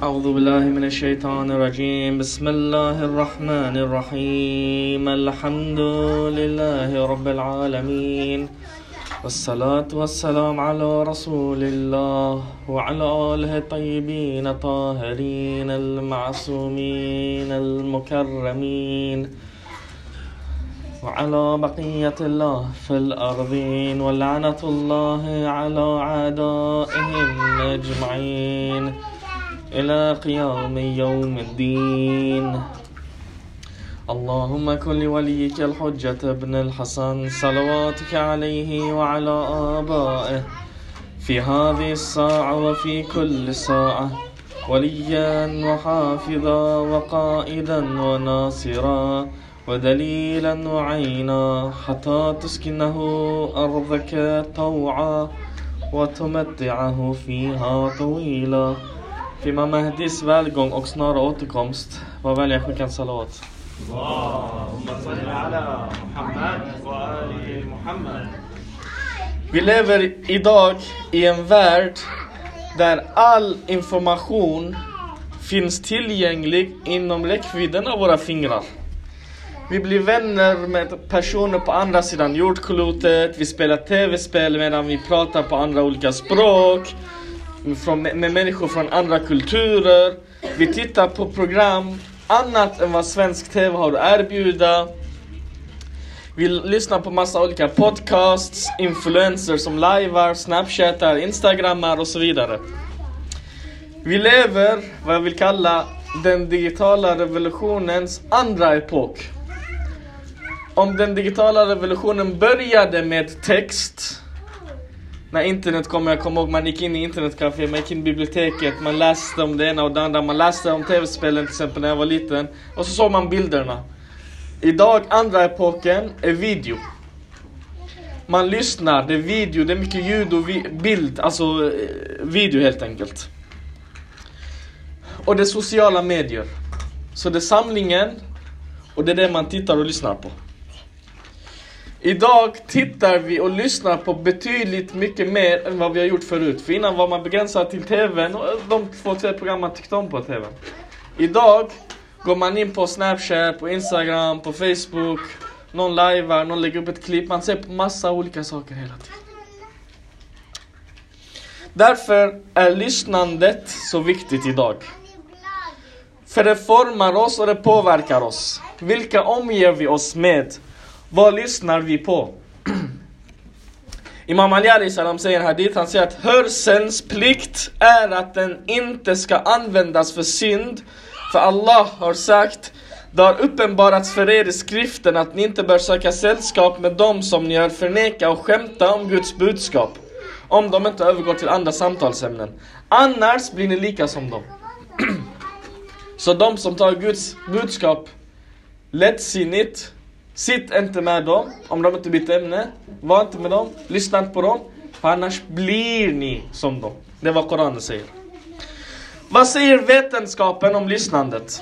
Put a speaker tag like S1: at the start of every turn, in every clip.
S1: أعوذ بالله من الشيطان الرجيم. بسم الله الرحمن الرحيم. الحمد لله رب العالمين. والصلاة والسلام على رسول الله وعلى آله الطيبين الطاهرين المعصومين المكرمين وعلى بقية الله في الأرضين. ولعنة الله على أعدائهم أجمعين. إلى قيام يوم الدين. اللهم كن لوليك الحجة ابن الحسن صلواتك عليه وعلى آبائه في هذه الساعة وفي كل ساعة وليا وحافظا وقائدا وناصرا ودليلا وعينا حتى تسكنه أرضك طوعا وتمتعه فيها طويلا. För Imam Mahdis välgång och snara återkomst, jag skicka en salawat? Vi lever idag i en värld där all information finns tillgänglig inom räckvidden av våra fingrar. Vi blir vänner med personer på andra sidan jordklotet, vi spelar tv-spel medan vi pratar på andra olika språk från, med människor från andra kulturer. Vi tittar på program annat än vad svensk TV har att erbjuda. Vi lyssnar på massa olika podcasts, influencers som lajvar, snapchatar, instagrammar och så vidare. Vi lever vad jag vill kalla den digitala revolutionens andra epok. Om den digitala revolutionen började med text när internet kom, jag kommer ihåg man gick in i internetcafé, man gick in i biblioteket, man läste om det ena och det andra, man läste om tv-spelen till exempel när jag var liten. Och så såg man bilderna. Idag, andra epoken, är video. Man lyssnar, det är video, det är mycket ljud och bild, alltså eh, video helt enkelt. Och det är sociala medier. Så det är samlingen och det är det man tittar och lyssnar på. Idag tittar vi och lyssnar på betydligt mycket mer än vad vi har gjort förut. För innan var man begränsad till TVn och de två, tre program man tyckte om på TVn. Idag går man in på Snapchat, på Instagram, på Facebook. Någon lajvar, någon lägger upp ett klipp. Man ser på massa olika saker hela tiden. Därför är lyssnandet så viktigt idag. För det formar oss och det påverkar oss. Vilka omger vi oss med? Vad lyssnar vi på? Imam Ali salam säger hadith, han säger att hörselns plikt är att den inte ska användas för synd. För Allah har sagt, det har uppenbarats för er i skriften att ni inte bör söka sällskap med dem som ni hör förneka och skämta om Guds budskap. Om de inte övergår till andra samtalsämnen. Annars blir ni lika som dem. Så de som tar Guds budskap lättsinnigt Sitt inte med dem om de inte byter ämne. Var inte med dem. Lyssna inte på dem. För annars blir ni som dem. Det är vad Koranen säger. Vad säger vetenskapen om lyssnandet?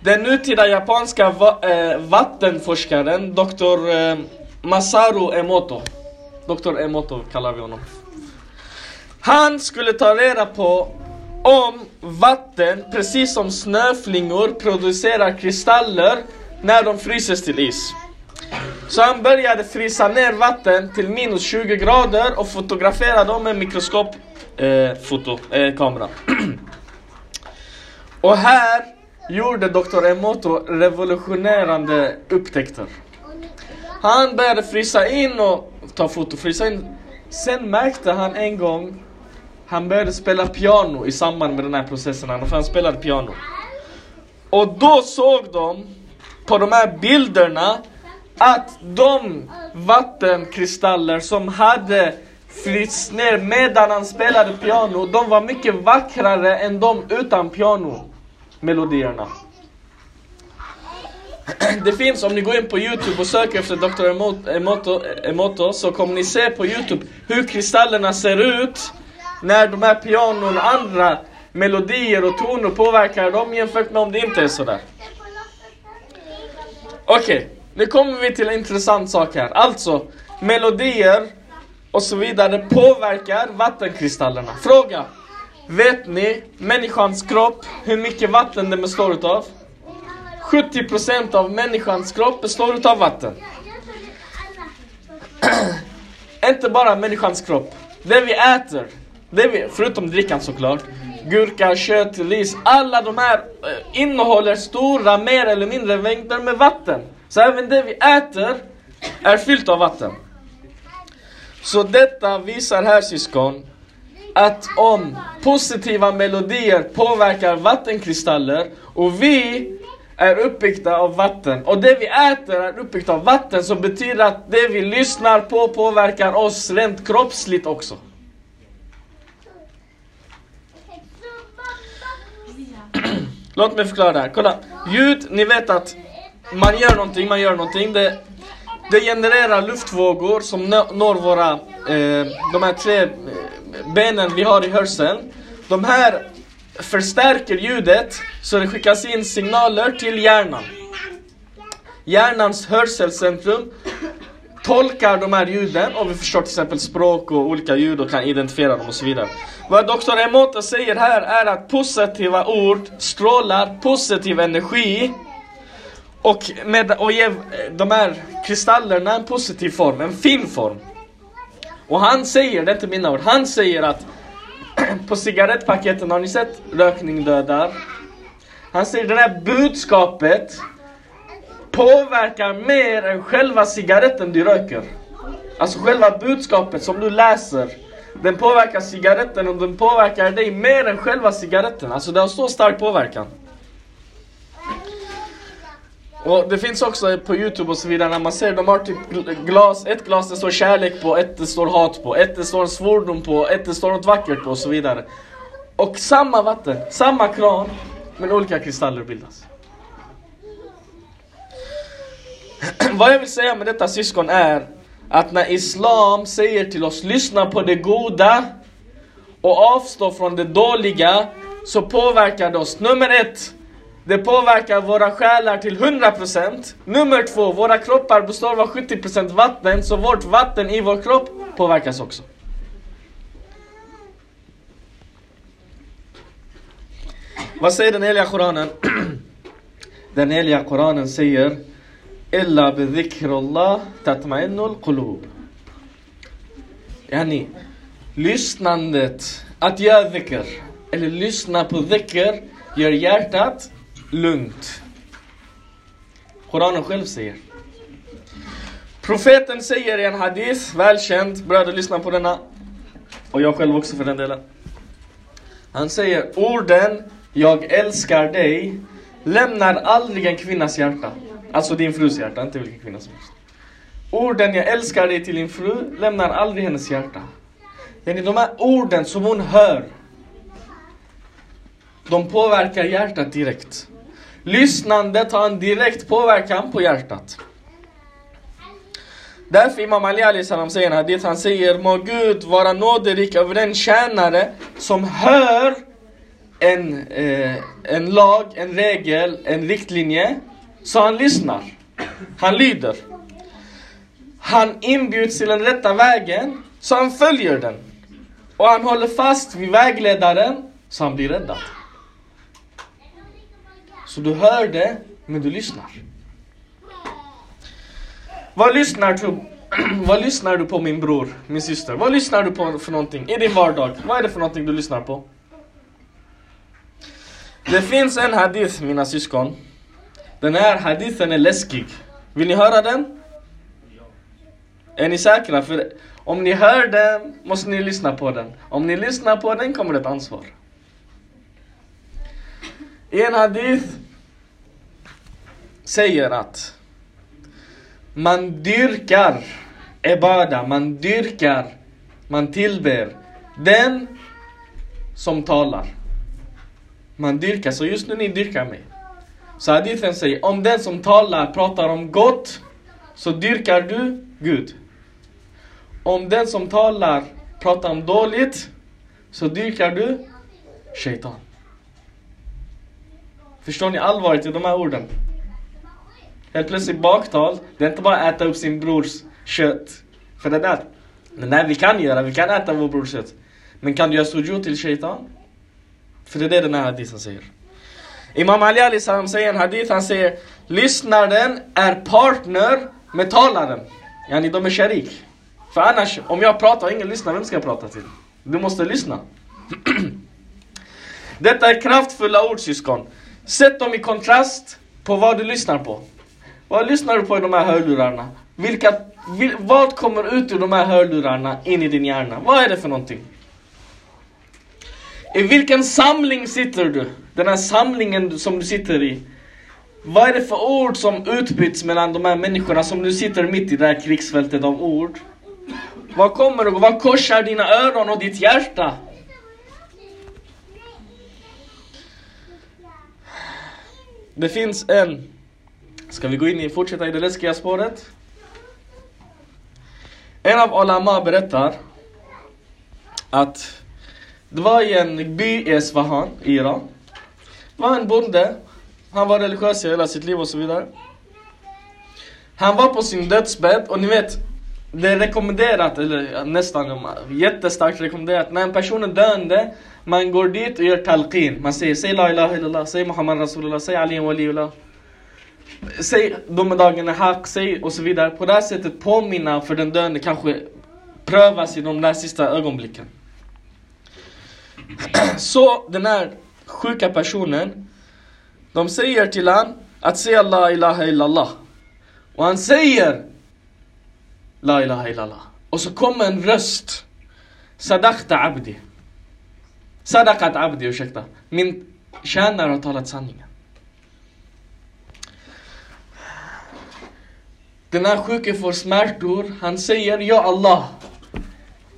S1: Den nutida japanska eh, vattenforskaren Dr. Eh, Masaru Emoto. Dr. Emoto kallar vi honom. Han skulle ta reda på om vatten, precis som snöflingor, producerar kristaller när de fryses till is. Så han började frysa ner vatten till minus 20 grader och fotografera dem med mikroskopkamera. Eh, eh, och här gjorde Dr. Emoto revolutionerande upptäckter. Han började frysa in och ta foto, frysa in. Sen märkte han en gång, han började spela piano i samband med den här processen, han spelade piano. Och då såg de på de här bilderna att de vattenkristaller som hade flytts ner medan han spelade piano, de var mycket vackrare än de utan piano-melodierna. Det finns, om ni går in på Youtube och söker efter Dr. Emoto, Emoto så kommer ni se på Youtube hur kristallerna ser ut när de här pianon och andra melodier och toner påverkar dem jämfört med om det inte är sådär. Okej, okay, nu kommer vi till en intressant sak här. Alltså, melodier och så vidare påverkar vattenkristallerna. Fråga. Vet ni människans kropp, hur mycket vatten den består utav? 70% av människans kropp består utav vatten. Inte bara människans kropp. Det vi äter, det vi, förutom drickan såklart, gurka, kött, ris, alla de här eh, innehåller stora, mer eller mindre mängder med vatten. Så även det vi äter är fyllt av vatten. Så detta visar här syskon, att om positiva melodier påverkar vattenkristaller och vi är uppbyggda av vatten och det vi äter är uppbyggt av vatten så betyder att det vi lyssnar på påverkar oss rent kroppsligt också. Låt mig förklara det här. Kolla, ljud, ni vet att man gör någonting, man gör någonting. Det, det genererar luftvågor som når våra, eh, de här tre eh, benen vi har i hörseln. De här förstärker ljudet så det skickas in signaler till hjärnan. Hjärnans hörselcentrum tolkar de här ljuden och vi förstår till exempel språk och olika ljud och kan identifiera dem och så vidare. Vad doktor Emota säger här är att positiva ord strålar positiv energi och, med, och ger de här kristallerna en positiv form, en fin form. Och han säger, det är inte mina ord, han säger att på cigarettpaketen, har ni sett rökning dödar? Han säger det här budskapet påverkar mer än själva cigaretten du röker. Alltså själva budskapet som du läser. Den påverkar cigaretten och den påverkar dig mer än själva cigaretten. Alltså det har så stark påverkan. Och det finns också på Youtube och så vidare när man ser, de har typ glas, ett glas det står kärlek på, ett det står hat på, ett det står svordom på, ett det står något vackert på och så vidare. Och samma vatten, samma kran, men olika kristaller bildas. Vad jag vill säga med detta syskon är att när Islam säger till oss lyssna på det goda och avstå från det dåliga så påverkar det oss. Nummer ett, det påverkar våra själar till 100%. Nummer två, våra kroppar består av 70% vatten, så vårt vatten i vår kropp påverkas också. Vad säger den heliga Koranen? Den heliga Koranen säger Illa bidhikrullah tatma'innul qulub. Yani, lyssnandet, att göra dhikr, eller lyssna på dhikr, gör hjärtat lugnt. Koranen själv säger. Profeten säger i en hadith, välkänd, bröder lyssna på denna. Och jag själv också för den delen. Han säger orden Jag älskar dig lämnar aldrig en kvinnas hjärta. Alltså din frus hjärta, inte vilken kvinna som helst. Orden jag älskar dig till din fru lämnar aldrig hennes hjärta. De här orden som hon hör, de påverkar hjärtat direkt. Lyssnandet har en direkt påverkan på hjärtat. Därför Imam Ali Ali salam säger hadith, han säger Må Gud vara nåderik över den tjänare som hör en, eh, en lag, en regel, en riktlinje så han lyssnar. Han lyder. Han inbjuds till den rätta vägen, så han följer den. Och han håller fast vid vägledaren, så han blir räddad. Så du hör det, men du lyssnar. Vad lyssnar du vad lyssnar du på min bror, min syster? Vad lyssnar du på för någonting i din vardag? Vad är det för någonting du lyssnar på? Det finns en hadith, mina syskon. Den här hadithen är läskig. Vill ni höra den? Är ni säkra? För om ni hör den måste ni lyssna på den. Om ni lyssnar på den kommer det ett ansvar. I en hadith säger att man dyrkar ebada, man dyrkar, man tillber den som talar. Man dyrkar, så just nu ni dyrkar mig. Så hadithen säger, om den som talar pratar om gott, så dyrkar du Gud. Om den som talar pratar om dåligt, så dyrkar du Shaitan. Förstår ni allvaret i de här orden? Helt plötsligt baktal, det är inte bara att äta upp sin brors kött. För det där, det där vi kan göra, vi kan äta vår brors kött. Men kan du göra sujud till Shaitan? För det är det den här hadithen säger. Imam Ali Ali salam säger en hadith, han säger lyssnaren är partner med talaren. Yani de är sharik. För annars, om jag pratar och ingen lyssnar, vem ska jag prata till? Du måste lyssna. Detta är kraftfulla ord syskon. Sätt dem i kontrast på vad du lyssnar på. Vad lyssnar du på i de här hörlurarna? Vilka, vil, vad kommer ut ur de här hörlurarna in i din hjärna? Vad är det för någonting? I vilken samling sitter du? Den här samlingen som du sitter i. Vad är det för ord som utbyts mellan de här människorna som du sitter mitt i det här krigsfältet av ord? Vad kommer du? Vad korsar dina öron och ditt hjärta? Det finns en... Ska vi gå in i, fortsätta i det läskiga spåret? En av Alama berättar att det var i en by i Esfahan i Iran. Det var en bonde. Han var religiös i hela sitt liv och så vidare. Han var på sin dödsbädd och ni vet, det är rekommenderat, eller nästan jättestarkt rekommenderat, när en person är döende, man går dit och gör talqin. Man säger säg la ilaha illallah, säg Muhammad Rasulullah, säg Ali Waliullah. Säg domedagen är haq, säg och så vidare. På det här sättet påminna för den döende kanske prövas i de där sista ögonblicken. Så den här sjuka personen, de säger till han att säga la ilaha illallah. Och han säger La ilaha illallah. Och så kommer en röst. Sadaqta abdi. Sadaqat abdi, ursäkta. Min tjänare har talat sanningen. Den här sjuke får smärtor. Han säger Ja Allah.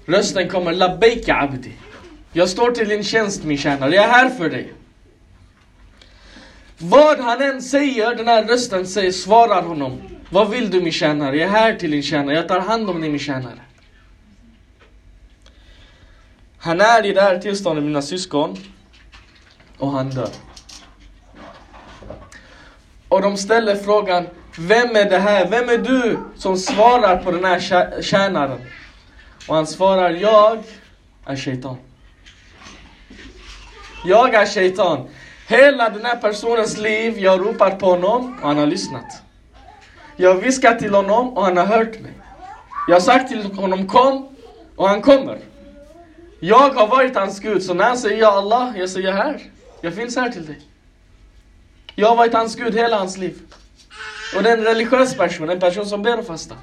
S1: Rösten kommer Labbeika abdi. Jag står till din tjänst min tjänare. Jag är här för dig. Vad han än säger, den här rösten säger, svarar honom. Vad vill du min tjänare? Jag är här till din tjänare. Jag tar hand om dig min tjänare. Han är i det här tillståndet mina syskon. Och han dör. Och de ställer frågan, vem är det här? Vem är du som svarar på den här tjänaren? Och han svarar, jag är shaitan. Jag är shaitan. Hela den här personens liv, jag ropar på honom och han har lyssnat. Jag har viskat till honom och han har hört mig. Jag har sagt till honom kom och han kommer. Jag har varit hans Gud, så när han säger ja Allah, jag säger här. Jag finns här till dig. Jag har varit hans Gud hela hans liv. Och det är en religiös person, en person som ber och fastar.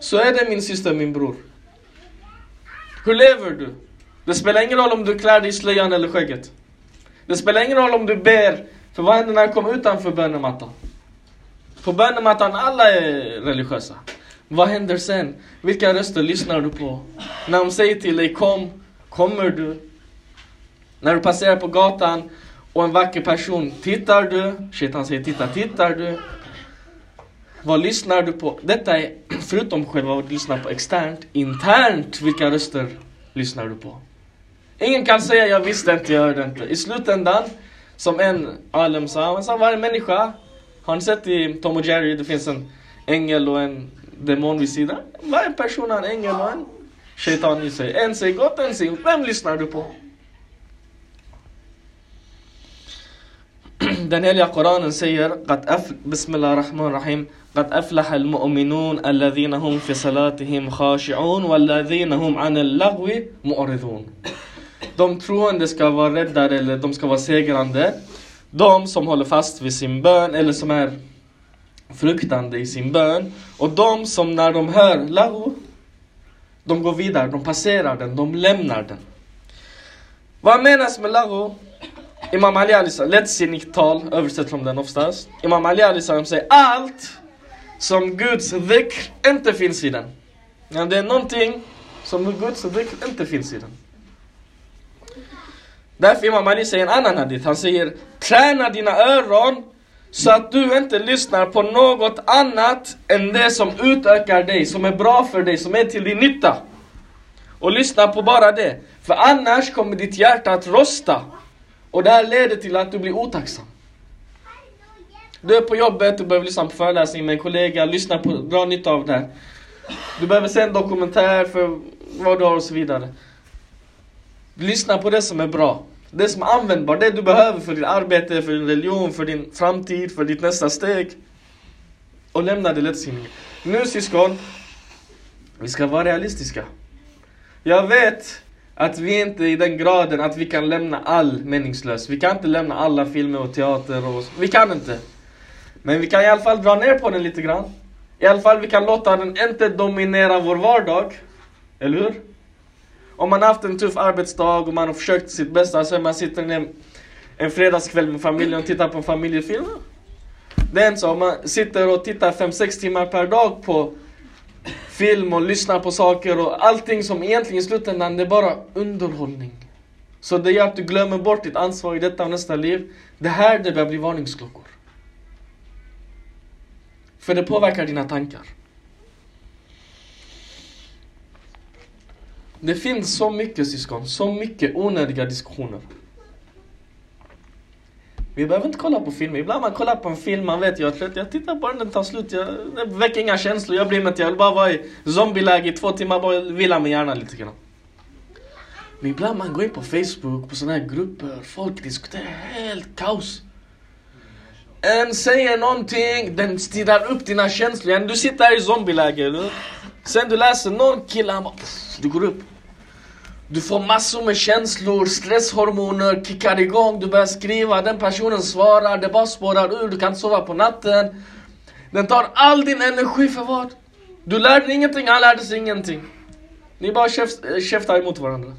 S1: Så är det min syster, min bror. Hur lever du? Det spelar ingen roll om du klär dig i slöjan eller skägget. Det spelar ingen roll om du ber, för vad händer när du kommer utanför bönemattan? På bönemattan, alla är religiösa. Vad händer sen? Vilka röster lyssnar du på? När de säger till dig kom, kommer du? När du passerar på gatan och en vacker person, tittar du? Shit, han säger titta, tittar du? Vad lyssnar du på? Detta är, förutom själva vad du lyssnar på externt, internt, vilka röster lyssnar du på? Ingen kan säga jag visste inte, jag hörde inte. I slutändan, som en alem sa, han sa varje människa, har ni sett i Tom och Jerry, det finns en ängel och en demon vid sidan. Varje person har en ängel och en shaitan i sig. En säger gott, en säger Vem lyssnar du på? Den heliga Koranen säger قد أف... بسم الله الرحمن الرحيم قد أفلح المؤمنون الذين هم في صلاتهم خاشعون والذين هم عن اللغو معرضون de troende ska vara rädda eller de ska vara segrande. De som håller fast vid sin bön eller som är fruktande i sin bön. Och de som när de hör lahu, de går vidare, de passerar den, de lämnar den. Vad menas med lahu? Imam Ali Ali lättsinnigt tal översätter de den oftast. Imam Ali Alisa säger allt som Guds dhikr inte finns i den. Ja, det är någonting som Guds dhikr inte finns i den. Därför Imam Ali säger en annan hadith. Han säger träna dina öron så att du inte lyssnar på något annat än det som utökar dig, som är bra för dig, som är till din nytta. Och lyssna på bara det. För annars kommer ditt hjärta att rosta. Och det här leder till att du blir otacksam. Du är på jobbet, du behöver lyssna på föreläsning med en kollega, lyssna på, dra nytta av det. Du behöver se en dokumentär för vad du har och så vidare. Lyssna på det som är bra. Det som är användbart, det du behöver för ditt arbete, för din religion, för din framtid, för ditt nästa steg. Och lämna det lättsinniga. Nu syskon, vi ska vara realistiska. Jag vet att vi inte är i den graden att vi kan lämna all meningslös. Vi kan inte lämna alla filmer och teater och Vi kan inte. Men vi kan i alla fall dra ner på den lite grann. I alla fall vi kan låta den inte dominera vår vardag. Eller hur? Om man har haft en tuff arbetsdag och man har försökt sitt bästa, så man sitter ner en fredagskväll med familjen och tittar på en familjefilm. Det är en sak, man sitter och tittar 5-6 timmar per dag på film och lyssnar på saker och allting som egentligen i slutändan, det är bara underhållning. Så det gör att du glömmer bort ditt ansvar i detta och nästa liv. Det här det börjar bli varningsklockor. För det påverkar dina tankar. Det finns så mycket syskon, så mycket onödiga diskussioner. Vi behöver inte kolla på filmer. Ibland man kollar på en film, man vet jag är trött, jag tittar på den, den tar slut. Jag, det väcker inga känslor, jag bryr mig inte. Jag vill bara vara i zombieläge i två timmar, bara vila min hjärna lite grann. Men ibland man går in på Facebook, på sådana här grupper, folk diskuterar helt kaos. En säger någonting, den stirrar upp dina känslor. Du sitter här i zombieläge, eller Sen du läser någon kille, han bara, du går upp. Du får massor med känslor, stresshormoner kickar igång, du börjar skriva, den personen svarar, det bara spårar ur, du kan inte sova på natten. Den tar all din energi för vad? Du lärde dig ingenting, han lärde sig ingenting. Ni bara käftar emot varandra.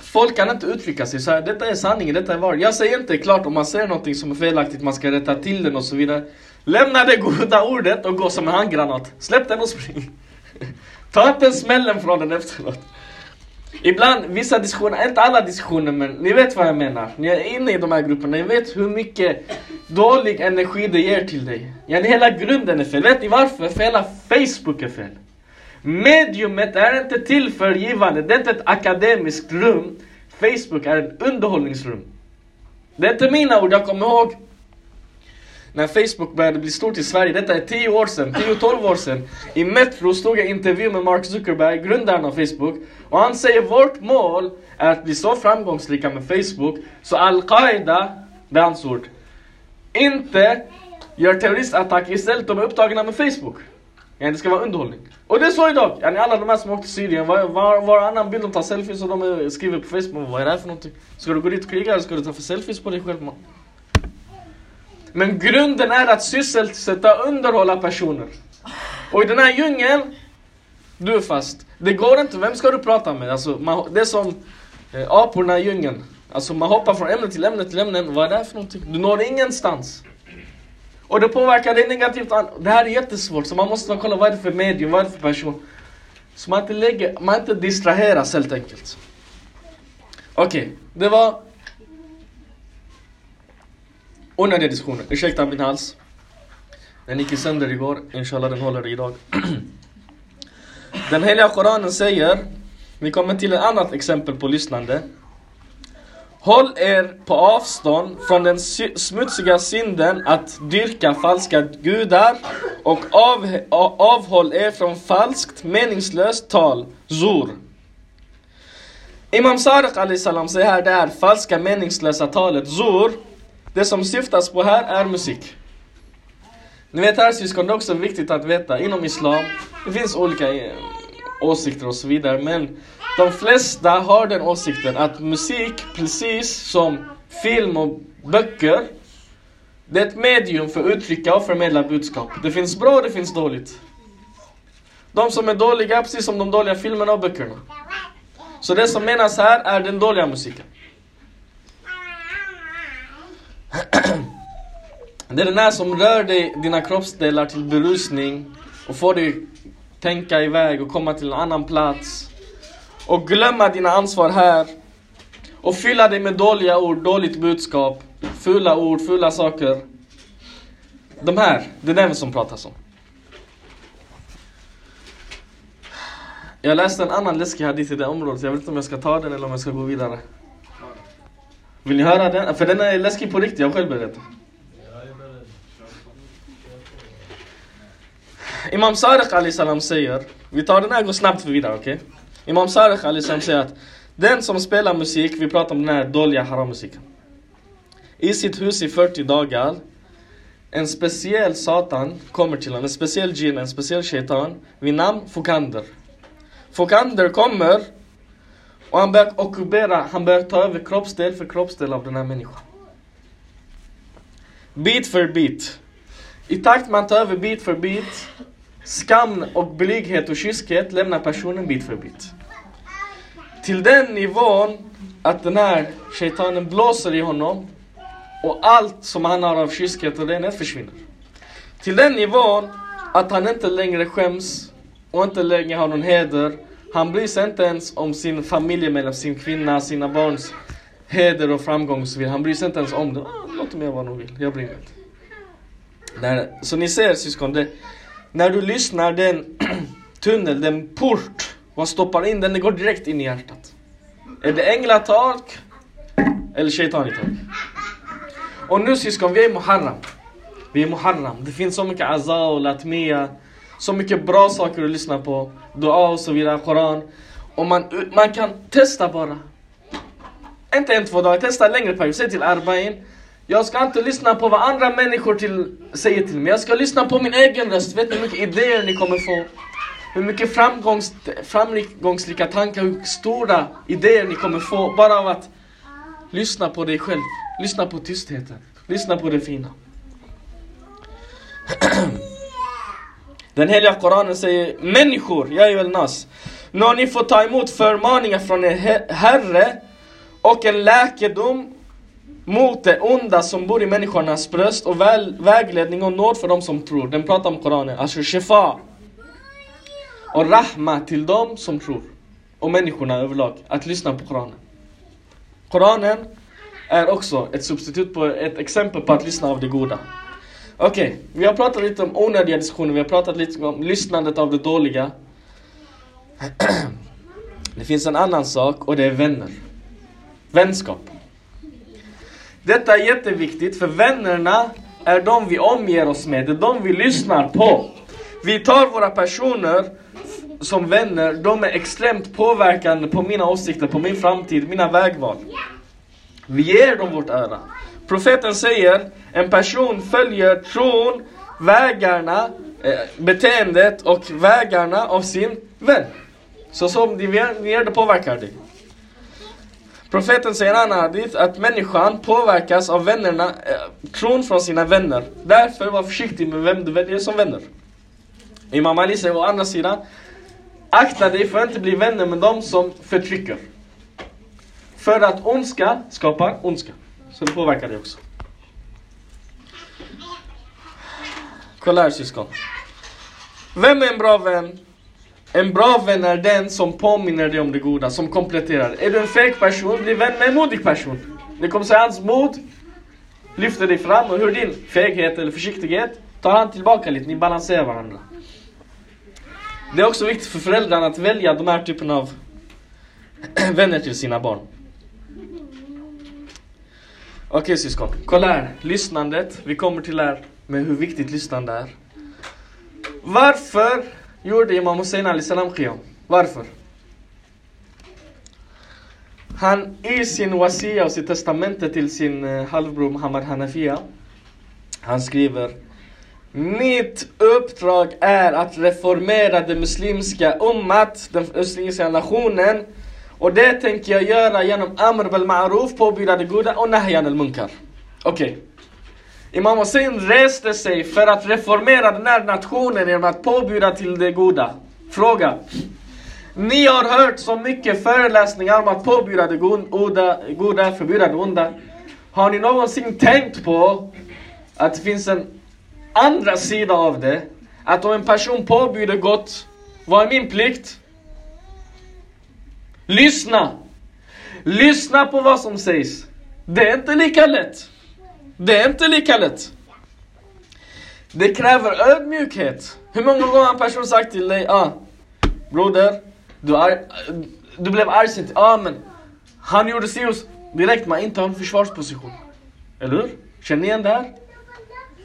S1: Folk kan inte uttrycka sig så här. detta är sanningen, detta är var. Jag säger inte klart om man säger någonting som är felaktigt, man ska rätta till den och så vidare. Lämna det goda ordet och gå som en handgranat. Släpp den och spring. Ta inte smällen från den efteråt. Ibland, vissa diskussioner, inte alla diskussioner men ni vet vad jag menar. Ni är inne i de här grupperna, ni vet hur mycket dålig energi det ger till dig. Ja, hela grunden är fel. Vet ni varför? För hela Facebook är fel. Mediumet är inte till för givande, det är inte ett akademiskt rum. Facebook är ett underhållningsrum. Det är inte mina ord, jag kommer ihåg när Facebook började bli stort i Sverige, detta är 10 år sedan, 10-12 år sedan. I Metro stod jag i intervju med Mark Zuckerberg, grundaren av Facebook. Och han säger vårt mål är att bli så framgångsrika med Facebook så Al-Qaida, det är hans ord, inte gör terroristattacker istället de är upptagna med Facebook. Ja, det ska vara underhållning. Och det är så idag. Ja, alla de här som åkte till Syrien, var, var, varannan bild de tar selfies och de skriver på Facebook. Vad är det här för någonting? Ska du gå dit och kriga eller ska du ta för selfies på dig själv? Man? Men grunden är att sysselsätta och underhålla personer. Och i den här djungeln, du är fast. Det går inte, vem ska du prata med? Alltså, man, det är som eh, aporna i djungeln. Alltså man hoppar från ämne till ämne till ämne. Vad är det här för någonting? Du når ingenstans. Och det påverkar dig negativt. Det här är jättesvårt, så man måste kolla vad är det för medium, vad är det för person. Så man inte, lägger, man inte distraheras helt enkelt. Okej, okay, det var onödiga diskussioner. Ursäkta min hals. Den gick sönder igår, inshallah den håller idag. Den heliga Koranen säger, vi kommer till ett annat exempel på lyssnande. Håll er på avstånd från den smutsiga synden att dyrka falska gudar och av, avhåll er från falskt meningslöst tal, zur. Imam Sadiq salam säger här det här falska meningslösa talet, zur. Det som syftas på här är musik. Ni vet här syskon, det är också viktigt att veta inom Islam, det finns olika eh, åsikter och så vidare, men de flesta har den åsikten att musik, precis som film och böcker, det är ett medium för att uttrycka och förmedla budskap. Det finns bra och det finns dåligt. De som är dåliga, precis som de dåliga filmerna och böckerna. Så det som menas här är den dåliga musiken. Det är den här som rör dig, dina kroppsdelar till berusning och får dig tänka iväg och komma till en annan plats. Och glömma dina ansvar här. Och fylla dig med dåliga ord, dåligt budskap, fula ord, fula saker. De här, det är den som pratas om. Jag läste en annan läskig hadith i det området, jag vet inte om jag ska ta den eller om jag ska gå vidare. Vill ni höra den? För den är läskig på riktigt, jag har själv berättat. Imam Sadiq Ali salam säger, vi tar den här och går snabbt vidare, okej? Okay? Imam Sadiq Ali salam säger att den som spelar musik, vi pratar om den här dåliga harammusiken. I sitt hus i 40 dagar, en speciell satan kommer till honom, en speciell jin, en speciell shaitan vid namn Fokander. Fokander kommer och han börjar ockupera, han börjar ta över kroppsdel för kroppsdel av den här människan. Bit för bit. I takt med att han tar över bit för bit, skam och blyghet och kyskhet lämnar personen bit för bit. Till den nivån att den här shaitanen blåser i honom och allt som han har av kyskhet och renhet försvinner. Till den nivån att han inte längre skäms och inte längre har någon heder. Han bryr sig inte ens om sin familjemedlem, sin kvinna, sina barns heder och framgång och så vidare. Han bryr sig inte ens om det. Ah, låt dem göra vad de vill, jag bryr mig inte. Där, så ni ser syskon, det, när du lyssnar, den tunnel, den port, vad stoppar in den, det går direkt in i hjärtat. Är det änglatalk eller shaitanitak? Och nu syskon, vi är i Muharram. Vi är i Muharram. Det finns så mycket Aza och Latmiya. Så mycket bra saker att lyssna på. Dua och så vidare, Koran. Och man, man kan testa bara. Inte en, två dagar, testa en längre period. Säg till Arbain. Jag ska inte lyssna på vad andra människor till, säger till mig. Jag ska lyssna på min egen röst. Vet ni hur mycket idéer ni kommer få? Hur mycket framgångs, framgångsrika tankar, hur stora idéer ni kommer få bara av att lyssna på dig själv. Lyssna på tystheten. Lyssna på det fina. Den heliga Koranen säger Människor, jag är väl nas. har ni får ta emot förmaningar från er Herre och en läkedom mot det onda som bor i människornas bröst och väl, vägledning och nåd för dem som tror. Den pratar om Koranen. Alltså shifa. Och rahma till dem som tror. Och människorna överlag. Att lyssna på Koranen. Koranen är också ett substitut på ett exempel på att lyssna av det goda. Okej, okay, vi har pratat lite om onödiga diskussioner, vi har pratat lite om lyssnandet av det dåliga. Det finns en annan sak och det är vänner. Vänskap. Detta är jätteviktigt för vännerna är de vi omger oss med, det är de vi lyssnar på. Vi tar våra personer som vänner, de är extremt påverkande på mina åsikter, på min framtid, mina vägval. Vi ger dem vårt öra. Profeten säger, en person följer tron, vägarna, eh, beteendet och vägarna av sin vän. Så som din ger det påverkar dig. Profeten säger i en annan hadith att människan påverkas av vännerna, eh, tron från sina vänner. Därför var försiktig med vem du väljer som vänner. Imam Ali säger å andra sidan, akta dig för att inte bli vänner med dem som förtrycker. För att ondska skapar ondska. Så det påverkar dig också. Kolla här syskon. Vem är en bra vän? En bra vän är den som påminner dig om det goda, som kompletterar. Är du en feg person, bli vän med en modig person. Det kommer säga hans mod lyfter dig fram och hur din feghet eller försiktighet tar han tillbaka lite, ni balanserar varandra. Det är också viktigt för föräldrarna att välja de här typen av vänner till sina barn. Okej okay, syskon, kolla här. Lyssnandet. Vi kommer till här med hur viktigt lyssnande är. Varför gjorde Imam Hussein Ali salam qiyam? Varför? Han i sin wasia och sitt testamente till sin eh, halvbror Muhammad Hanafiya Han skriver Mitt uppdrag är att reformera den muslimska ummat, den muslimska nationen och det tänker jag göra genom Amr bil Ma'ruf, påbjuda det goda och Nahyan al Munkar. Okej. Okay. Imam Hussein reste sig för att reformera den här nationen genom att påbjuda till det goda. Fråga. Ni har hört så mycket föreläsningar om att påbjuda det goda, goda förbjuda det onda. Har ni någonsin tänkt på att det finns en andra sida av det? Att om en person påbjuder gott, vad är min plikt? Lyssna! Lyssna på vad som sägs. Det är inte lika lätt. Det är inte lika lätt. Det kräver ödmjukhet. Hur många gånger har en person sagt till dig, ah, broder, du, är, du blev arg sen, ah men han gjorde sios direkt, man inte har en försvarsposition. Eller hur? Känner ni igen det här?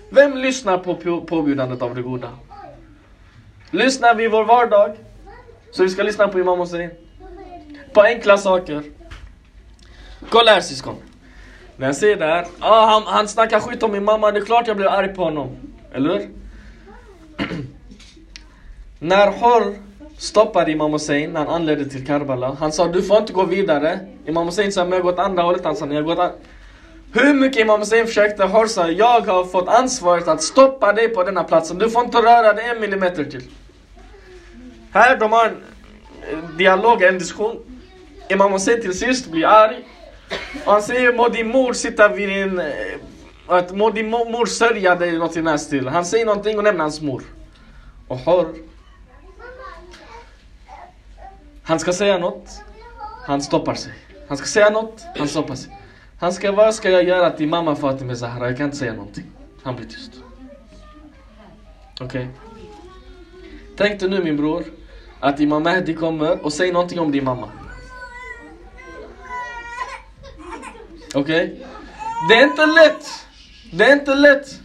S1: Vem lyssnar på påbjudandet av det goda? Lyssnar vi i vår vardag, så vi ska lyssna på Imam Hussein. På enkla saker. Kolla här syskon. När jag ser det här, ah, han, han snackar skit om min mamma, det är klart jag blir arg på honom. Eller hur? När Hor stoppade Imam Hussein när han anlände till Karbala, han sa du får inte gå vidare. Imam Hussein sa men jag går åt andra hållet, han sa jag går åt hur mycket Imam Hussein försökte Hor sa jag har fått ansvaret att stoppa dig på denna platsen. Du får inte röra dig en millimeter till. Här de har en dialog, en diskussion. Imam Hussein till sist blir arg. Och han säger må din mor sitta vid din... Eh, att må din mor sörja dig något i den stil. Han säger någonting och nämner hans mor. Och hör. Han ska säga något. Han stoppar sig. Han ska säga något. Han stoppar sig. Han ska, vad ska jag göra till mamma Fatima Zahra? Jag kan inte säga någonting. Han blir tyst. Okej? Okay. Tänk dig nu min bror, att Imam Mahdi kommer och säger någonting om din mamma. Okej? Okay? Det är inte lätt! Det är inte lätt!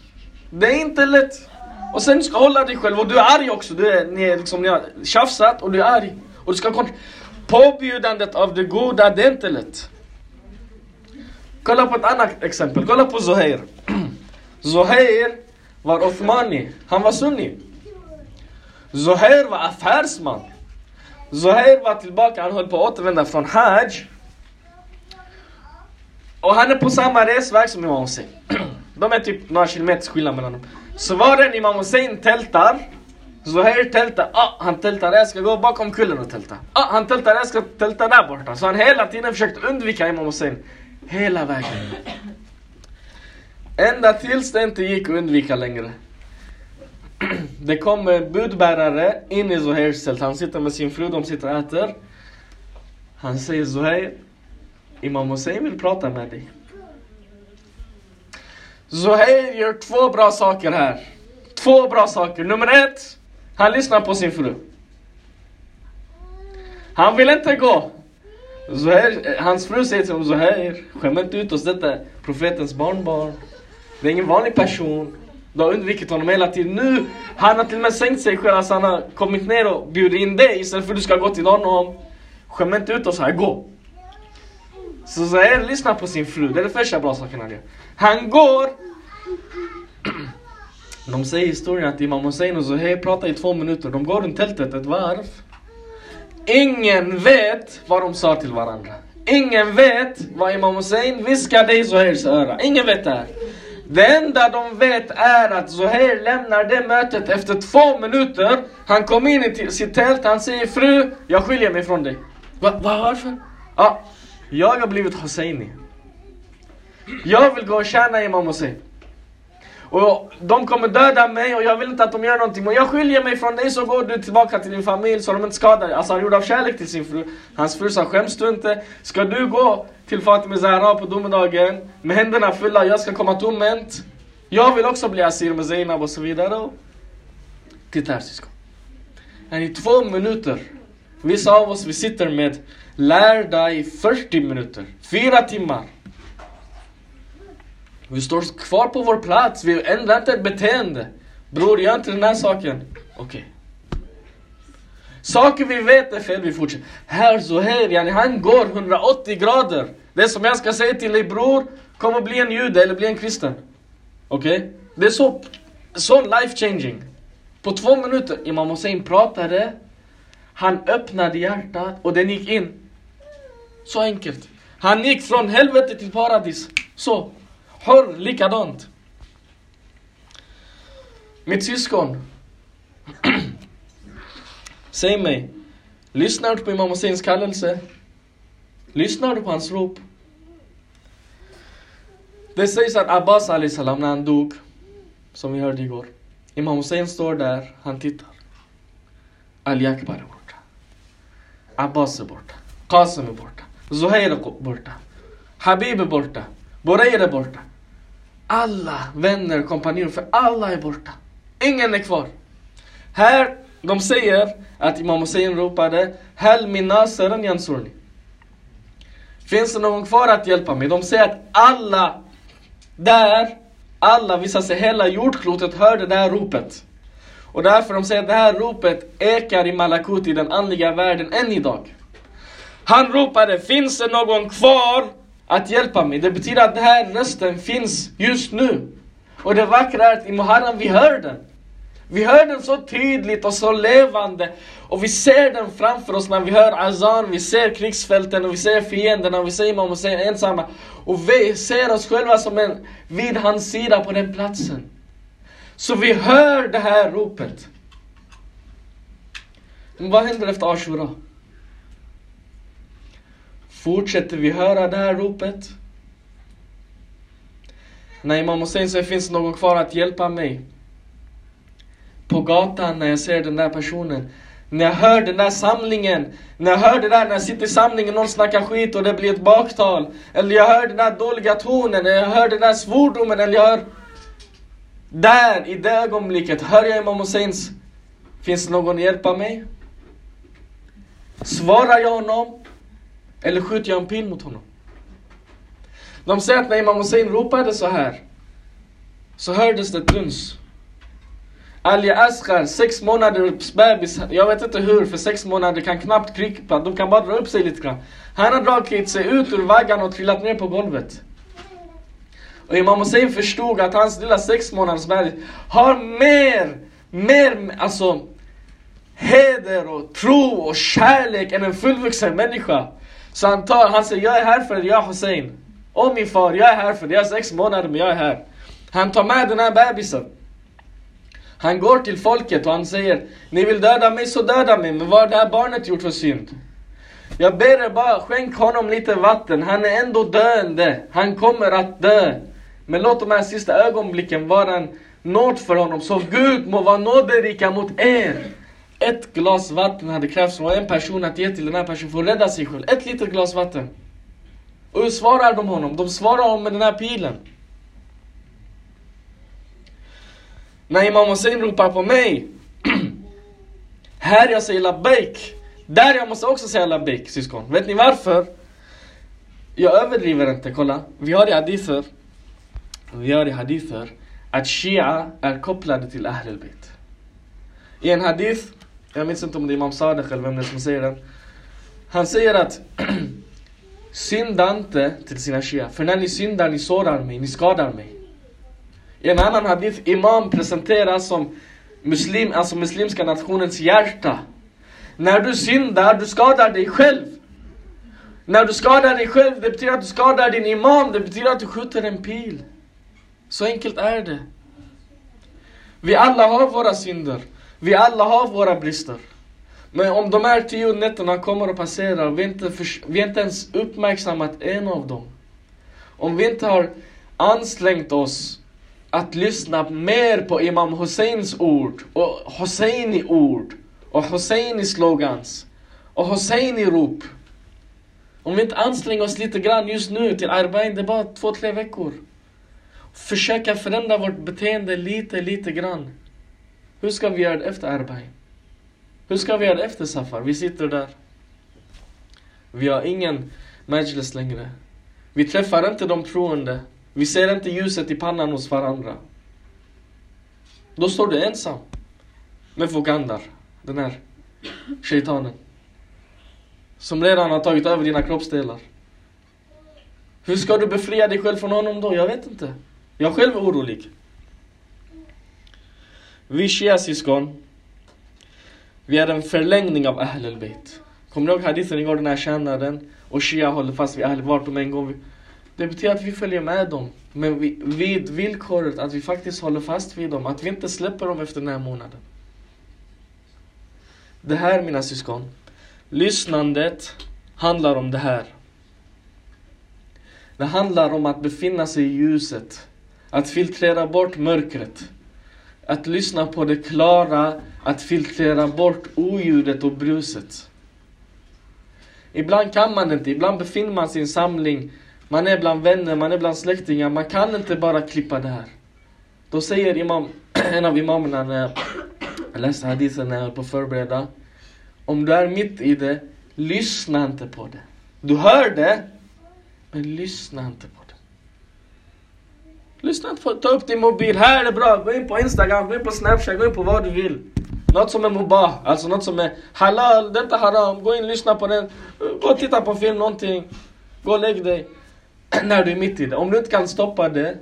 S1: Det är inte lätt! Och sen du ska hålla dig själv och du är arg också. Du är, ni, är liksom, ni har tjafsat och du är arg. Och du ska Påbjudandet av det goda, det är inte lätt. Kolla på ett annat exempel. Kolla på Zuhair. Zuhair var Othmani. Han var sunni. Zuhair var affärsman. Zuhair var tillbaka, han höll på att återvända från Hajj. Och han är på samma resväg som Imam Hussein. De är typ några kilometers skillnad mellan dem. Så var den Imam Hussein tältar, Zuhair tältar, ah, han tältar, jag ska gå bakom kullen och tälta. Ah, han tältar, jag ska tälta där borta. Så han hela tiden försökte undvika Imam Hussein. Hela vägen. Ända tills det inte gick att undvika längre. Det kommer budbärare in i Zuhairs tält. Han sitter med sin fru, de sitter och äter. Han säger Zuhair, Imam Hussein vill prata med dig. Zuhair gör två bra saker här. Två bra saker. Nummer ett, han lyssnar på sin fru. Han vill inte gå. Zuhair, hans fru säger till honom Zuhair, skäm inte ut oss, detta profetens barnbarn. Det är ingen vanlig person. Du har undvikit honom hela tiden. Nu, han har till och med sänkt sig själv, alltså han har kommit ner och bjudit in dig istället för att du ska gå till honom. Skäm inte ut oss här, gå. Så Zuhair lyssnar på sin fru, det är det första bra saken han gör. Han går. De säger i historien att Imam Hussein och Zuhair pratar i två minuter. De går runt tältet ett varv. Ingen vet vad de sa till varandra. Ingen vet vad Imam Hussein viskade i Zuhairs öra. Ingen vet det här. Det enda de vet är att Zuhair lämnar det mötet efter två minuter. Han kom in i sitt tält, han säger fru, jag skiljer mig från dig. Va, va, varför? Ja, jag har blivit Hosseini. Jag vill gå och tjäna Imam Hussein. Och de kommer döda mig och jag vill inte att de gör någonting. Men jag skiljer mig från dig så går du tillbaka till din familj så de inte skadar dig. Alltså han gjorde av kärlek till sin fru. Hans fru sa skäms du inte? Ska du gå till Fatima Zahra på domedagen med händerna fulla, jag ska komma tomhänt. Jag vill också bli asir med Zainab och så vidare. Titta här syskon. I två minuter. Vissa av oss vi sitter med Lär dig 40 minuter. Fyra timmar. Vi står kvar på vår plats, vi ändrar inte ett beteende. Bror, gör inte den här saken. Okej. Okay. Saker vi vet är fel, vi fortsätter. Här Zuhair, yani han går 180 grader. Det som jag ska säga till dig bror, kom och bli en jude eller bli en kristen. Okej? Okay? Det är så, så life changing. På två minuter, Imam Hussein pratade, han öppnade hjärtat och den gick in. Så enkelt. Han gick från helvete till paradis. Så. Hör likadant. Mitt syskon. Säg mig, lyssnar du på Imam Husseins kallelse? Lyssnar du på hans rop? Det sägs att Abbas Ali salam när han dog, som vi hörde igår. Imam Hussein står där, han tittar. Ali Akbar är borta. Abbas är borta. Qasim är borta. Zuhair är borta. Habib är borta. Boreir är borta. Alla vänner, kompanjoner, för alla är borta. Ingen är kvar. Här, de säger att Imam Hussein ropade Hel min nasiran yansurni. Finns det någon kvar att hjälpa mig? De säger att alla där, alla, visar sig hela jordklotet hörde det här ropet. Och därför de säger att det här ropet ekar i Malakut i den andliga världen än idag. Han ropade, finns det någon kvar att hjälpa mig? Det betyder att den här rösten finns just nu. Och det vackra är att i Muharram vi hör den. Vi hör den så tydligt och så levande. Och vi ser den framför oss när vi hör azan, vi ser krigsfälten och vi ser fienderna och vi ser Imam Hussein ensamma. Och vi ser oss själva som en vid hans sida på den platsen. Så vi hör det här ropet. Men vad händer efter Ashura? Fortsätter vi höra det här ropet? När Imam Hussein säger finns det någon kvar att hjälpa mig? På gatan när jag ser den där personen. När jag hör den där samlingen. När jag hör det där när jag sitter i samlingen och någon snackar skit och det blir ett baktal. Eller jag hör den där dåliga tonen, eller jag hör den där svordomen, eller jag hör... Där, i det ögonblicket, hör jag Imam Husseins Finns det någon att hjälpa mig? Svarar jag honom? Eller skjuter jag en pil mot honom? De säger att när Imam Hussein ropade så här så hördes det ett duns. Ali Asghar, sex månaders bebis, jag vet inte hur, för sex månader kan knappt krypa, de kan bara dra upp sig lite grann. Han har dragit sig ut ur vaggan och trillat ner på golvet. Och Imam Hussein förstod att hans lilla sex månaders bebis har mer, mer, alltså heder och tro och kärlek än en fullvuxen människa. Så han tar, han säger jag är här för jag Hussein. Och min far, jag är här för det. Jag är sex månader men jag är här. Han tar med den här bebisen. Han går till folket och han säger Ni vill döda mig så döda mig, men vad har det här barnet gjort för synd? Jag ber er bara, skänk honom lite vatten. Han är ändå döende. Han kommer att dö. Men låt de här sista ögonblicken vara en nåd för honom. Så Gud må vara nåderika mot er. Ett glas vatten hade krävts från en person att ge till den här personen för att rädda sig själv. Ett litet glas vatten. Och hur svarar de honom? De svarar honom med den här pilen. När Imam Hussein ropar på mig. här jag säger labbaik. Där jag måste också säga labbaik syskon. Vet ni varför? Jag överdriver inte, kolla. Vi har i hadither. Vi har i hadither att Shia är kopplade till Ahlul Bayt. I en hadith, jag minns inte om det är Imam Sadek eller vem det är som säger den. Han säger att Synda inte till sina shia, för när ni syndar ni sårar mig, ni skadar mig. I en annan hadith, Imam presenteras som muslim, alltså muslimska nationens hjärta. När du syndar, du skadar dig själv. När du skadar dig själv, det betyder att du skadar din imam, det betyder att du skjuter en pil. Så enkelt är det. Vi alla har våra synder. Vi alla har våra brister. Men om de här tio nätterna kommer och passerar och vi inte, vi inte ens uppmärksammat en av dem. Om vi inte har ansträngt oss att lyssna mer på Imam Husseins ord och Husseini ord och Husseini slogans och Husseini rop. Om vi inte anstränger oss lite grann just nu till Arbain, det är bara två, tre veckor. Försöka förändra vårt beteende lite, lite grann. Hur ska vi göra det efter Arbain? Hur ska vi göra efter Safar? Vi sitter där. Vi har ingen majlis längre. Vi träffar inte de troende. Vi ser inte ljuset i pannan hos varandra. Då står du ensam. Med Fokandar, den här shaitanen. Som redan har tagit över dina kroppsdelar. Hur ska du befria dig själv från honom då? Jag vet inte. Jag själv är orolig. Vi shia-syskon vi är en förlängning av Ahlul Bayt. Kommer ni ihåg hadithen igår, den här tjänaren och Shia håller fast vid Ahl vart de en gång. Det betyder att vi följer med dem. Men vi, vid villkoret att vi faktiskt håller fast vid dem. Att vi inte släpper dem efter den här månaden. Det här mina syskon. Lyssnandet handlar om det här. Det handlar om att befinna sig i ljuset. Att filtrera bort mörkret. Att lyssna på det klara, att filtrera bort oljudet och bruset. Ibland kan man inte, ibland befinner man sig i en samling, man är bland vänner, man är bland släktingar, man kan inte bara klippa det här. Då säger imam, en av imamerna när jag läste hadithen när jag höll på att förbereda. Om du är mitt i det, lyssna inte på det. Du hör det, men lyssna inte på det. Lyssna inte på, ta upp din mobil, här är det bra, gå in på Instagram, gå in på Snapchat, gå in på vad du vill. Något som är mubah, alltså något som är halal, det är inte haram. Gå in, lyssna på den, gå och titta på film, någonting. Gå och lägg dig. När du är mitt i det. Om du inte kan stoppa det.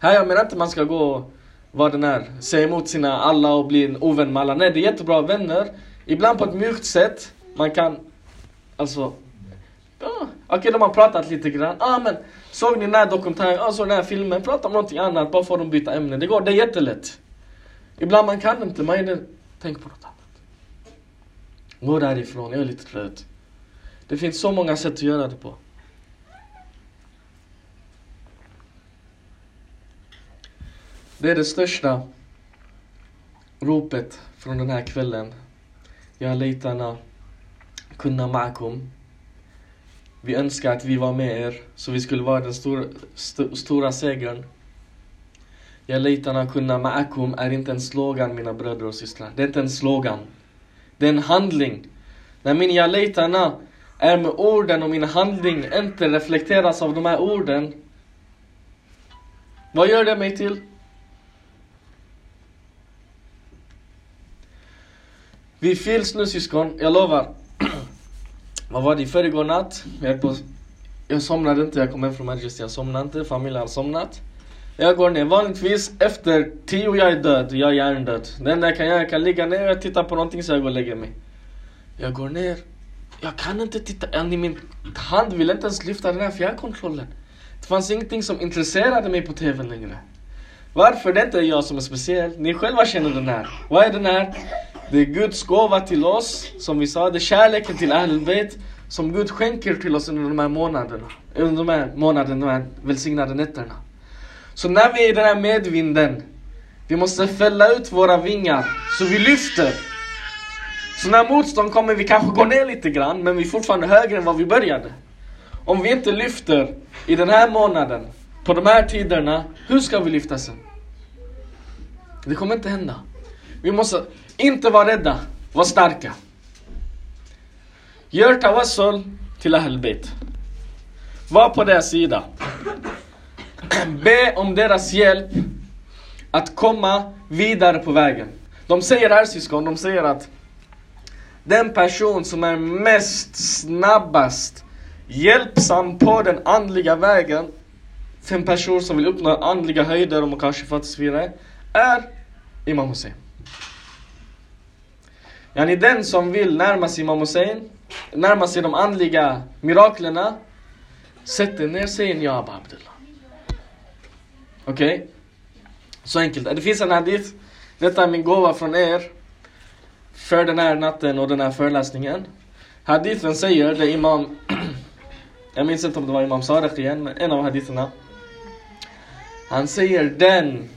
S1: Här jag menar inte man ska gå och vara den här, säga emot sina alla och bli en ovän med alla. Nej, det är jättebra vänner. Ibland på ett mjukt sätt. Man kan, alltså Ja, Okej, okay, de har pratat lite grann. Ah, men såg ni den här dokumentären? Ah, såg den här filmen? Prata om någonting annat, bara för att byta ämne. Det går, det är jättelätt. Ibland man kan inte, man är tänk på något annat. Gå därifrån, jag är lite trött. Det finns så många sätt att göra det på. Det är det största ropet från den här kvällen. Jag lejtarna kunna makum. Vi önskar att vi var med er, så vi skulle vara den stora, st stora segern. Ja kunna ma'akum är inte en slogan mina bröder och systrar. Det är inte en slogan. Det är en handling. När min jalitana är med orden och min handling inte reflekteras av de här orden. Vad gör det mig till? Vi fils nu syskon, jag lovar. Vad var det? I förrgår natt. Jag, på, jag somnade inte, jag kom hem från Manchester. Jag somnade inte, familjen har somnat. Jag går ner. Vanligtvis efter tio jag är död, jag är hjärndöd. Det enda jag kan göra, jag kan ligga ner och titta på någonting så jag går och lägger mig. Jag går ner. Jag kan inte titta, min hand vill inte ens lyfta den här fjärrkontrollen. Det fanns ingenting som intresserade mig på TVn längre. Varför? Det är inte jag som är speciell. Ni själva känner den här. Vad är den här? Det är Guds gåva till oss, som vi sa. Det är kärleken till Ahlbeit som Gud skänker till oss under de här månaderna. Under de här månaderna, de här välsignade nätterna. Så när vi är i den här medvinden, vi måste fälla ut våra vingar så vi lyfter. Så när motstånd kommer, vi kanske går ner lite grann, men vi är fortfarande högre än vad vi började. Om vi inte lyfter i den här månaden, på de här tiderna, hur ska vi lyfta sen? Det kommer inte hända. Vi måste inte vara rädda, var starka. Gör tawassul till Ahlbeit. Var på deras sida. Be om deras hjälp att komma vidare på vägen. De säger här syskon, de säger att den person som är mest snabbast hjälpsam på den andliga vägen för en person som vill uppnå andliga höjder och kanske fattas vidare är Imam Hussein. Yani den som vill närma sig Imam Hussein, närma sig de andliga miraklerna, sätter ner sig en Abba Abdullah. Okej? Okay? Så enkelt. Det finns en hadith, detta är min gåva från er, för den här natten och den här föreläsningen. Hadithen säger, det Imam, jag minns inte om det var Imam Sarek igen, men en av haditherna. Han säger den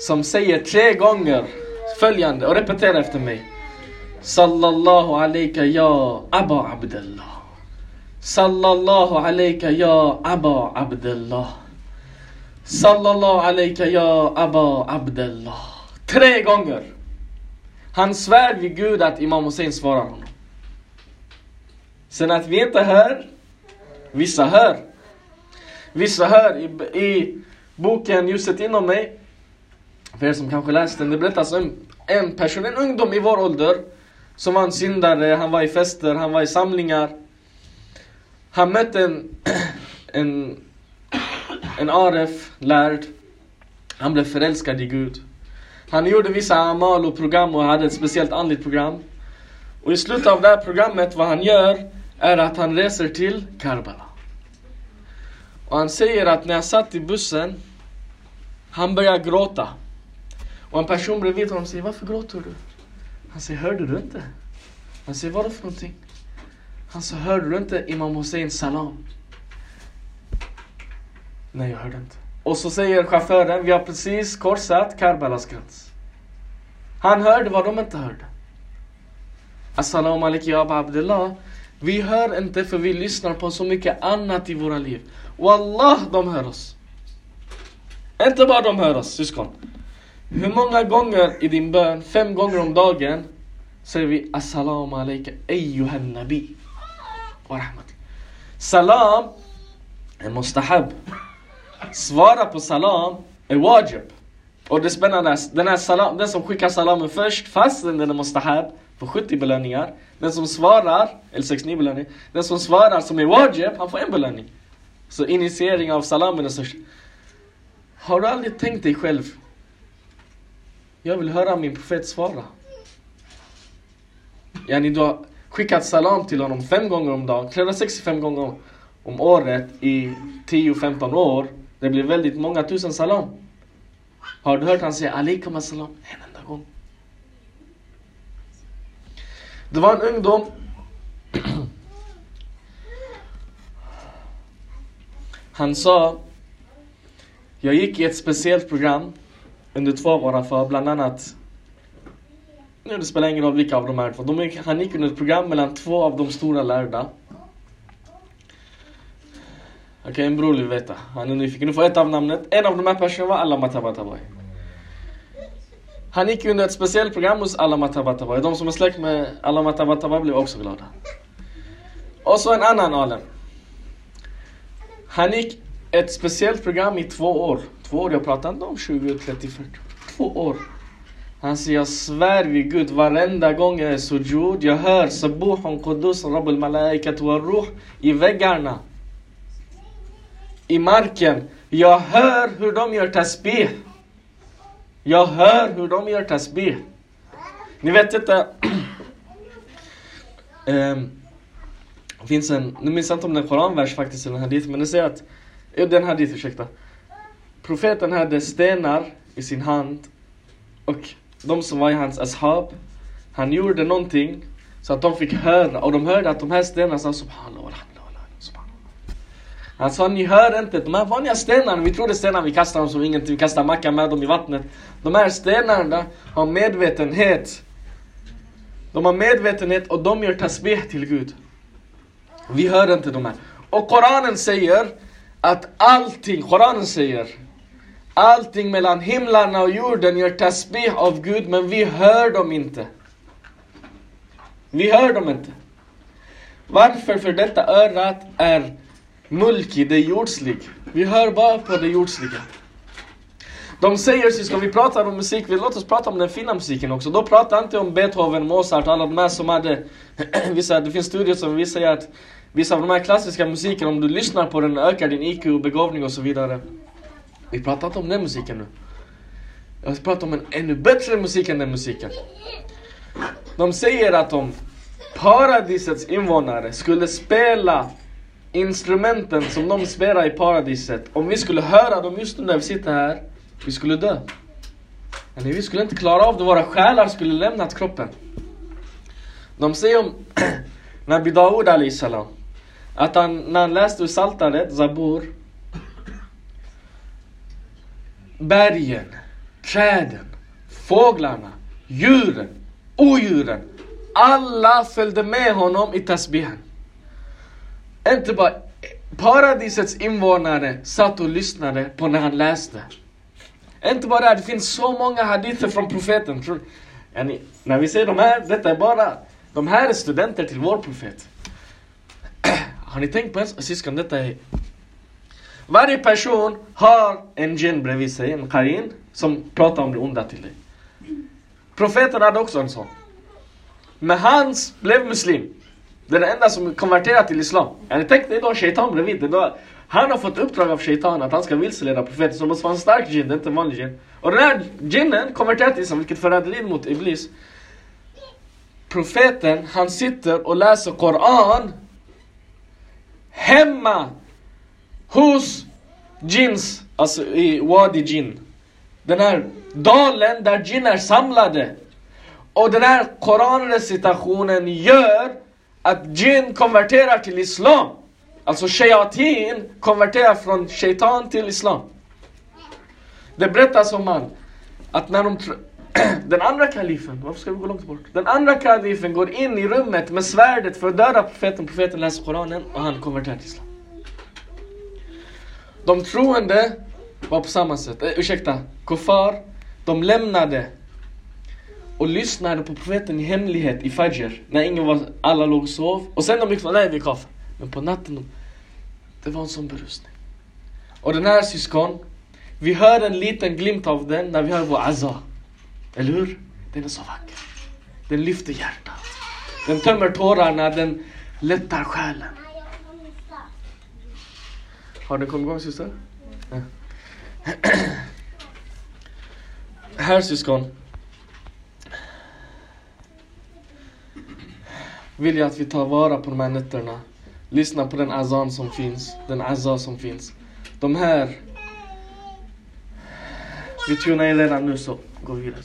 S1: som säger tre gånger följande och repeterar efter mig. Sallallahu alayka ya Aba Abdullah. Sallallahu alayka ya Aba Abdullah. Sallallahu alayka ya Aba Abdullah. Tre gånger. Han svär vid Gud att Imam Hussein svarar honom. Sen att vi inte hör, vissa hör. Vissa hör i, i boken Ljuset inom mig. För er som kanske läst den, det berättas om en person, en ungdom i vår ålder som var en syndare, han var i fester, han var i samlingar. Han mötte en, en, en Aref, lärd. Han blev förälskad i Gud. Han gjorde vissa amal och program och hade ett speciellt andligt program. Och i slutet av det här programmet, vad han gör, är att han reser till Karbala. Och han säger att när jag satt i bussen, han började gråta. Och en person bredvid honom säger, varför gråter du? Han säger, hörde du inte? Han säger, vadå för någonting? Han säger, hörde du inte Imam Hussein salam? Nej, jag hörde inte. Och så säger chauffören, vi har precis korsat Karbalas gräns. Han hörde vad de inte hörde. Assalamu alaikum ya Abdullah. Vi hör inte för vi lyssnar på så mycket annat i våra liv. Wallah, de hör oss. Inte bara de hör oss, syskon. Hur många gånger i din bön, fem gånger om dagen, säger vi Assalamu alaikum ayyuhan nabi. Wa rahmat. Salam är mustahab. svara på salam är wajib. Och det spännande den, här salam, den som skickar salamen först, fast den är mustahab, får 70 belöningar. Den som svarar, eller 69 belöningar. Den som svarar som är wajib, han får en belöning. Så initiering av salamen är störst. Har du aldrig tänkt dig själv? Jag vill höra min profet svara. Yani du har skickat salam till honom fem gånger om dagen, 365 gånger om året i 10-15 år. Det blir väldigt många tusen salam. Har du hört han säga alaikum assalam en enda gång? Det var en ungdom Han sa Jag gick i ett speciellt program under två av våra för bland annat nu det spelar ingen roll vilka av de här två. De, han gick under ett program mellan två av de stora lärda. Okej, okay, en bror vill veta. Han är nyfiken. Du får ett av namnet. En av de här personerna var Allama Tabatabai. Han gick under ett speciellt program hos Allama Tabatabai. De som är släkt med Allama Tabatabai blev också glada. Och så en annan alem. Han gick ett speciellt program i två år. Två år, jag pratar inte om 20, 30, 40. Två år. Han säger, jag svär vid Gud, varenda gång jag är sujud, jag hör Sabuhun Qudus Rabbul Malaikat wa Ruh i väggarna. I marken. Jag hör hur de gör tasbih. Jag hör hur de gör tasbih. Ni vet inte. um, ehm, det finns en, nu minns jag inte om det är en koranvers faktiskt eller en hadith, men det säger att, Ja, den här dit, ursäkta. Profeten hade stenar i sin hand och de som var i hans ashab, han gjorde någonting så att de fick höra, och de hörde att de här stenarna sa subhanallah, subhanallah. Han sa, ni hör inte, de här vanliga stenarna, vi tror det är stenar vi kastar dem som ingenting, vi kastar macka med dem i vattnet. De här stenarna har medvetenhet. De har medvetenhet och de gör tasbih till Gud. Vi hör inte de här. Och Koranen säger att allting, Koranen säger Allting mellan himlarna och jorden gör tasbih av Gud, men vi hör dem inte. Vi hör dem inte. Varför? För detta örat är mulki, det är jordslig. Vi hör bara på det jordsliga. De säger, syskon, vi pratar om musik, vi låt oss prata om den fina musiken också. Då pratar inte om Beethoven, Mozart alla de här som hade, vissa, det finns studier som visar att vissa av de här klassiska musiken, om du lyssnar på den ökar din IQ, begåvning och så vidare. Vi pratar inte om den musiken nu. Jag pratar om en ännu bättre musik än den musiken. De säger att om paradisets invånare skulle spela instrumenten som de spelar i paradiset, om vi skulle höra dem just nu när vi sitter här, vi skulle dö. Eller vi skulle inte klara av det, våra själar skulle lämnat kroppen. De säger om Nabi Daoud salam att han, när han läste ur Saltaret, Zabur, bergen, träden, fåglarna, djuren, odjuren. Alla följde med honom i tasbihen. Inte bara paradisets invånare satt och lyssnade på när han läste. Inte bara det, det finns så många hadither från profeten. Yani, när vi säger de här, detta är bara, de här är studenter till vår profet. Har ni tänkt på en syskon, detta är varje person har en djinn bredvid sig, en karin, som pratar om det onda till dig. Profeten hade också en sån. Men han blev muslim. Det är den enda som konverterat till islam. Eller tänk dig då, shaitan bredvid. Idag, han har fått uppdrag av shaitan att han ska vilseleda profeten. Så det måste vara en stark djinn, det är inte en vanlig djinn. Och den här djinnen konverterar till islam, vilket förräderi mot iblis. Profeten, han sitter och läser Koran hemma hos Jins, alltså i Wadi Jin. Den här dalen där Jin är samlade. Och den här koranrecitationen gör att Jin konverterar till islam. Alltså shayatin konverterar från shaitan till islam. Det berättas om man att när de den andra kalifen, varför ska vi gå långt bort? Den andra kalifen går in i rummet med svärdet för att döda profeten. Profeten läser Koranen och han konverterar till islam. De troende var på samma sätt. Eh, ursäkta, kuffar. De lämnade och lyssnade på profeten i hemlighet i Fajr. När ingen var, alla låg och sov. Och sen de gick nej vi kaffe. Men på natten, det var en sån berusning. Och den här syskon, vi hör en liten glimt av den när vi hör vår azah. Eller hur? Den är så vacker. Den lyfter hjärtat. Den tömmer tårarna, den lättar själen. Har den kommit igång syster? Ja. Här syskon. Vill jag att vi tar vara på de här nätterna. Lyssna på den azan som finns. Den azza som finns. De här... Vi tunar in redan nu så går vi vidare.